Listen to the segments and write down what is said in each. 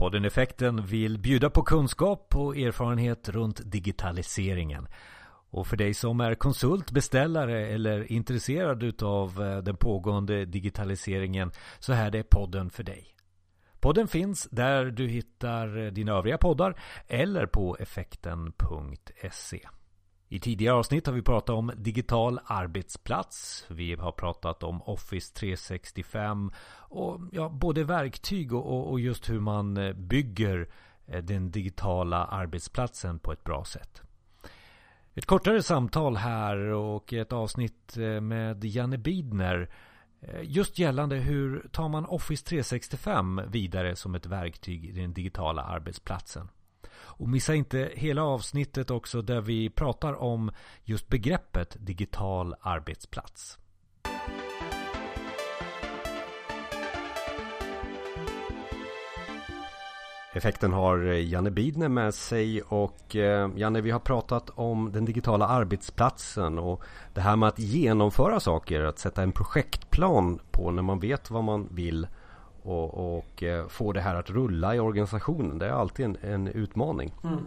Podden Effekten vill bjuda på kunskap och erfarenhet runt digitaliseringen. Och för dig som är konsult, beställare eller intresserad av eh, den pågående digitaliseringen så här är podden för dig. Podden finns där du hittar eh, dina övriga poddar eller på effekten.se. I tidigare avsnitt har vi pratat om digital arbetsplats. Vi har pratat om Office 365 och ja, både verktyg och, och just hur man eh, bygger eh, den digitala arbetsplatsen på ett bra sätt. Ett kortare samtal här och ett avsnitt eh, med Janne Bidner just gällande hur tar man Office 365 vidare som ett verktyg i den digitala arbetsplatsen. Och missa inte hela avsnittet också där vi pratar om just begreppet digital arbetsplats. Effekten har eh, Janne Bidner med sig och eh, Janne vi har pratat om den digitala arbetsplatsen och det här med att genomföra saker, att sätta en projektplan på när man vet vad man vill och, och eh, få det här att rulla i organisationen. Det är alltid en, en utmaning. Mm.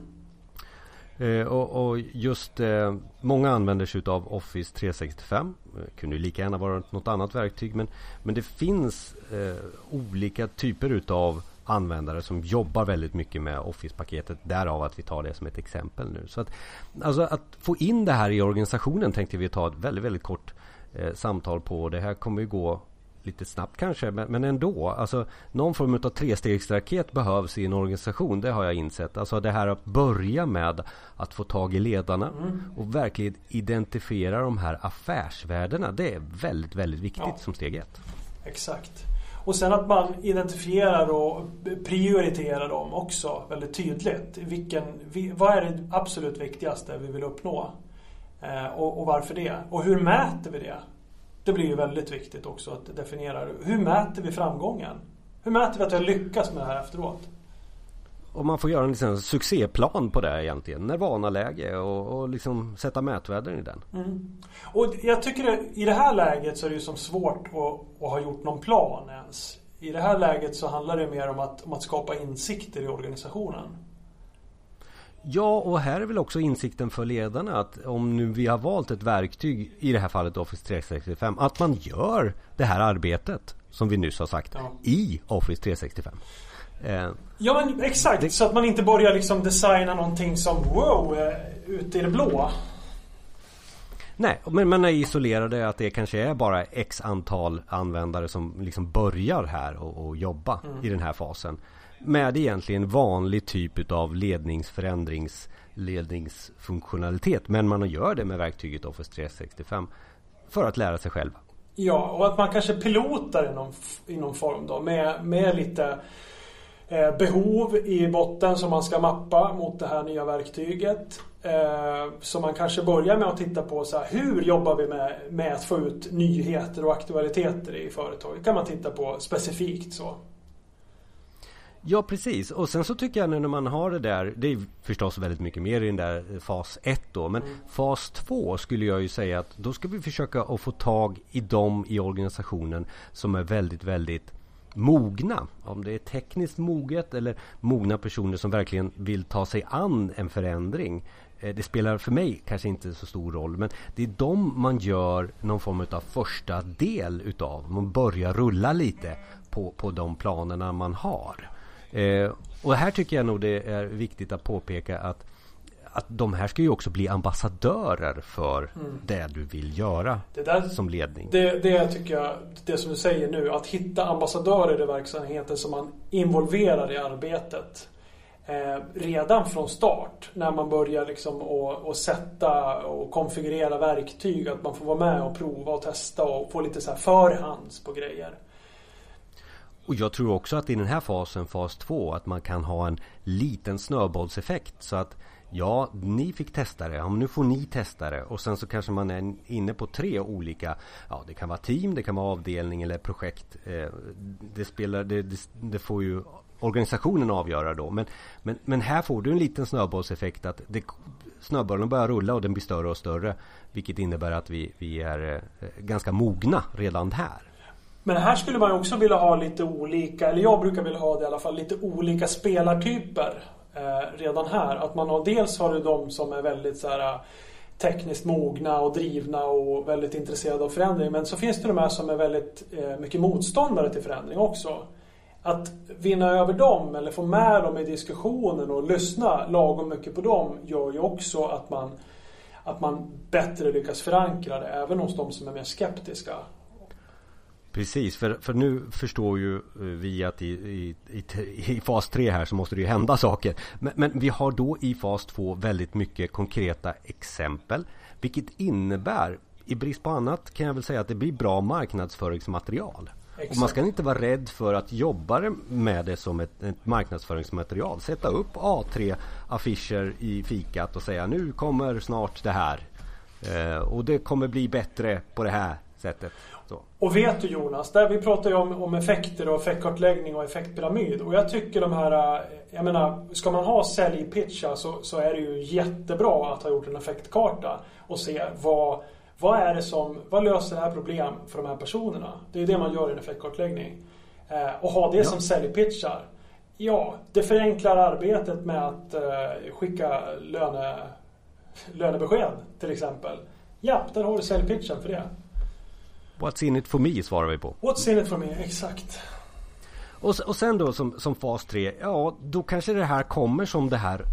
Eh, och, och, just eh, många använder sig av Office 365. Det kunde ju lika gärna vara något annat verktyg. Men, men det finns eh, olika typer utav användare som jobbar väldigt mycket med Office-paketet. Därav att vi tar det som ett exempel nu. Så att, alltså att få in det här i organisationen tänkte vi ta ett väldigt, väldigt kort eh, samtal på. Det här kommer ju gå lite snabbt kanske, men, men ändå. Alltså, någon form av trestegsraket behövs i en organisation, det har jag insett. Alltså det här att börja med att få tag i ledarna mm. och verkligen identifiera de här affärsvärdena. Det är väldigt, väldigt viktigt ja. som steg ett. Exakt. Och sen att man identifierar och prioriterar dem också väldigt tydligt. Vilken, vad är det absolut viktigaste vi vill uppnå? Eh, och, och varför det? Och hur mäter vi det? Det blir ju väldigt viktigt också att definiera hur mäter vi framgången? Hur mäter vi att vi har lyckats med det här efteråt? Och man får göra en liksom succéplan på det egentligen. Nirvana-läge och, och liksom sätta mätvärden i den. Mm. Och jag tycker att i det här läget så är det ju som svårt att, att ha gjort någon plan ens. I det här läget så handlar det mer om att, om att skapa insikter i organisationen. Ja, och här är väl också insikten för ledarna att om nu vi har valt ett verktyg, i det här fallet Office 365, att man gör det här arbetet som vi nyss har sagt ja. i Office 365. Eh, ja men exakt, det... så att man inte börjar liksom designa någonting som wow, eh, ute i det blå. Nej, men man är isolerade att det kanske är bara x antal användare som liksom börjar här och, och jobba mm. i den här fasen med egentligen vanlig typ av ledningsförändrings ledningsfunktionalitet. Men man gör det med verktyget Office 365 för att lära sig själv. Ja, och att man kanske pilotar i någon, i någon form då med, med lite eh, behov i botten som man ska mappa mot det här nya verktyget. Eh, så man kanske börjar med att titta på så här, hur jobbar vi med, med att få ut nyheter och aktualiteter i företaget. kan man titta på specifikt så. Ja precis och sen så tycker jag nu när man har det där Det är förstås väldigt mycket mer i den där fas 1 då Men mm. fas 2 skulle jag ju säga att Då ska vi försöka att få tag i dem i organisationen Som är väldigt väldigt mogna Om det är tekniskt moget eller mogna personer som verkligen vill ta sig an en förändring eh, det spelar för mig kanske inte så stor roll men det är de man gör någon form av första del utav. Man börjar rulla lite på, på de planerna man har. Eh, och här tycker jag nog det är viktigt att påpeka att att de här ska ju också bli ambassadörer för mm. det du vill göra där, som ledning. Det, det tycker jag, det som du säger nu, att hitta ambassadörer i verksamheten som man involverar i arbetet. Eh, redan från start när man börjar liksom och, och sätta och konfigurera verktyg. Att man får vara med och prova och testa och få lite så här förhands på grejer. Och jag tror också att i den här fasen, fas 2, att man kan ha en liten snöbollseffekt. Så att ja, ni fick testa det, ja, men nu får ni testa det. Och sen så kanske man är inne på tre olika, ja det kan vara team, det kan vara avdelning eller projekt. Eh, det, spelar, det, det, det får ju organisationen avgöra då. Men, men, men här får du en liten snöbollseffekt att det, snöbollen börjar rulla och den blir större och större. Vilket innebär att vi, vi är eh, ganska mogna redan här. Men här skulle man också vilja ha lite olika, eller jag brukar vilja ha det i alla fall, lite olika spelartyper eh, redan här. Att man har, dels har du de som är väldigt så här, eh, tekniskt mogna och drivna och väldigt intresserade av förändring. Men så finns det de här som är väldigt eh, mycket motståndare till förändring också. Att vinna över dem eller få med dem i diskussionen och lyssna lagom mycket på dem gör ju också att man, att man bättre lyckas förankra det även hos de som är mer skeptiska. Precis, för, för nu förstår ju eh, vi att i, i, i, fas 3 här så måste det ju hända saker. Men, men, vi har då i fas 2 väldigt mycket konkreta exempel. Vilket innebär, i brist på annat kan jag väl säga att det blir bra marknadsföringsmaterial. Exakt. Och man ska inte vara rädd för att jobba med det som ett, ett marknadsföringsmaterial. Sätta upp A3 affischer i fikat och säga nu kommer snart det här. Eh, och det kommer bli bättre på det här sättet. Så. Och vet du Jonas, där vi pratar ju om, om effekter och effektkartläggning och effektpyramid. Och jag tycker de här, eh, jag menar, ska man ha säljpitchar så, så är det ju jättebra att ha gjort en effektkarta och se vad, vad är det som, vad löser det här problem för de här personerna? Det är det man gör i en effektkartläggning. Eh, och ha det ja. som säljpitchar. Ja, det förenklar arbetet med att eh, skicka löne, lönebesked till exempel. Ja, där har du säljpitchen för det. What's in it for me svarar vi på. What's in it for me, exakt. Och, och sen då som, som fas 3, ja då kanske det här kommer som det här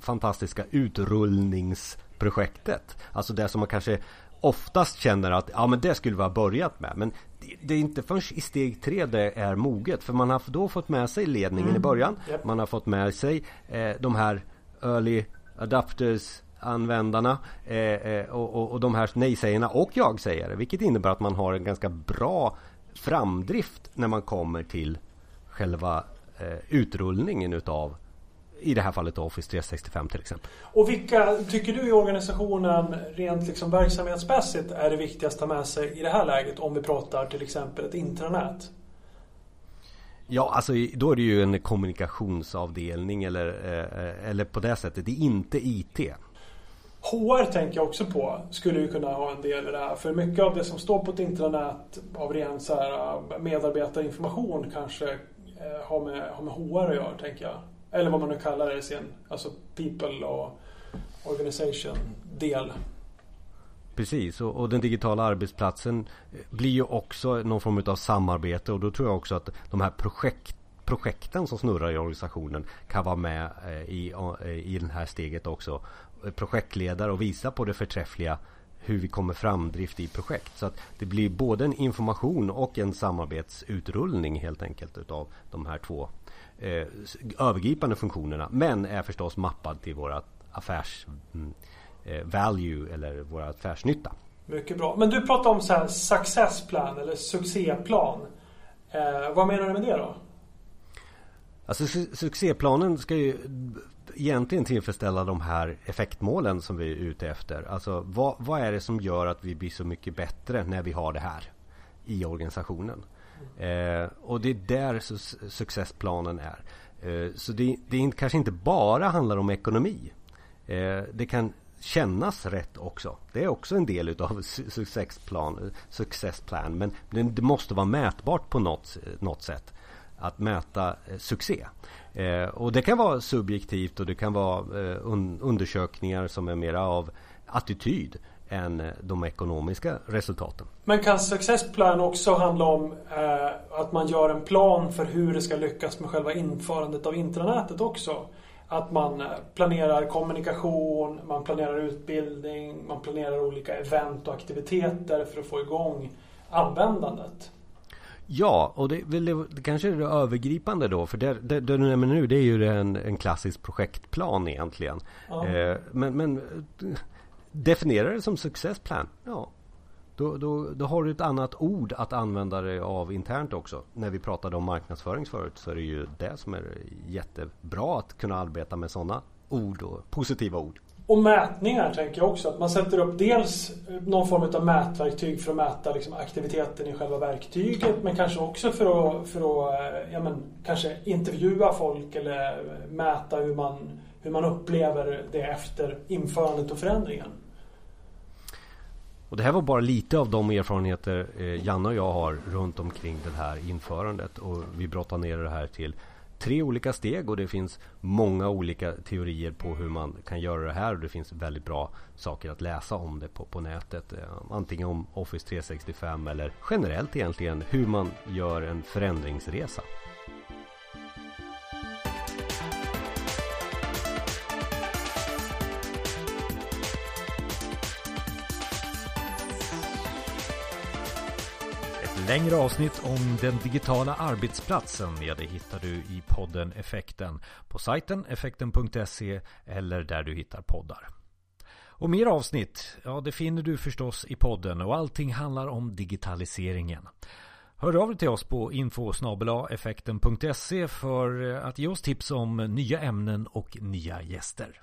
fantastiska utrullningsprojektet. Alltså det som man kanske oftast känner att ja men det skulle vi ha börjat med. Men det, det är inte först i steg tre det är moget. För man har då fått med sig ledningen mm. i början. Yep. Man har fått med sig eh, de här early adapters användarna eh, eh, och, och, och de här nej-sägarna och jag-sägare. Vilket innebär att man har en ganska bra framdrift när man kommer till själva eh, utrullningen utav i det här fallet Office 365 till exempel. Och vilka tycker du i organisationen rent liksom verksamhetsmässigt är det viktigaste att ha med sig i det här läget om vi pratar till exempel ett intranät? Ja, alltså då är det ju en kommunikationsavdelning eller, eh, eller på det sättet. Det är inte IT. HR tänker jag också på skulle ju kunna ha en del i det här. För mycket av det som står på ett intranät av ren så här eh, medarbetarinformation kanske eh, har med, har med HR att göra, tänker jag. Eller vad man nu kallar det i sin, alltså people och organization del. Precis, och, och, den digitala arbetsplatsen eh, blir ju också någon form av samarbete och då tror jag också att de här projekt, projekten som snurrar i organisationen kan vara med i, i det här steget också projektledare och visa på det förträffliga hur vi kommer framdrift i projekt. Så att det blir både en information och en samarbetsutrullning helt enkelt utav de här två eh, övergripande funktionerna. Men är förstås mappad till våra affärs mm, eh, value eller våra affärsnytta. Mycket bra. Men du pratar om så här success plan eller succéplan. Eh, vad menar du med det då? Alltså su succéplanen ska ju egentligen tillfredsställa de här effektmålen som vi är ute efter. Alltså vad, vad är det som gör att vi blir så mycket bättre när vi har det här i organisationen? Eh, och det är där successplanen är. Eh, så det, det kanske inte bara handlar om ekonomi. Eh, det kan kännas rätt också. Det är också en del utav successplan, successplan. Men det måste vara mätbart på något, något sätt. Att mäta eh, succé. Eh, och det kan vara subjektivt och det kan vara eh, un undersökningar som är mera av attityd än eh, de ekonomiska resultaten. Men kan Success Plan också handla om eh, att man gör en plan för hur det ska lyckas med själva införandet av intranätet också? Att man eh, planerar kommunikation, man planerar utbildning, man planerar olika event och aktiviteter för att få igång användandet. Ja, och det, det, kanske är det övergripande då. För det, det, det du nämner nu det är ju en, en klassisk projektplan egentligen. Ja. Eh, men, men definiera det som successplan. Ja, då, då, då har du ett annat ord att använda dig av internt också. När vi pratade om marknadsföring förut så är det ju det som är jättebra att kunna arbeta med sådana ord och positiva ord. Och mätningar tänker jag också. Att man sätter upp dels eh, någon form av mätverktyg för att mäta liksom aktiviteten i själva verktyget. Men kanske också för att, för att eh, ja, men, kanske intervjua folk eller mäta hur man, hur man upplever det efter införandet och förändringen. Och det här var bara lite av de erfarenheter eh, Janne och jag har runt omkring det här införandet. Och vi brottar ner det här till tre olika steg och det finns många olika teorier på hur man kan göra det här. Och det finns väldigt bra saker att läsa om det på, på nätet. Eh, antingen om Office 365 eller generellt egentligen hur man gör en förändringsresa. Längre avsnitt om den digitala arbetsplatsen ja, det hittar du i podden Effekten på sajten effekten.se eller där du hittar poddar. Och mer avsnitt, ja det finner du förstås i podden och allting handlar om digitaliseringen. Hör av dig till oss på info effekten.se för att ge oss tips om nya ämnen och nya gäster.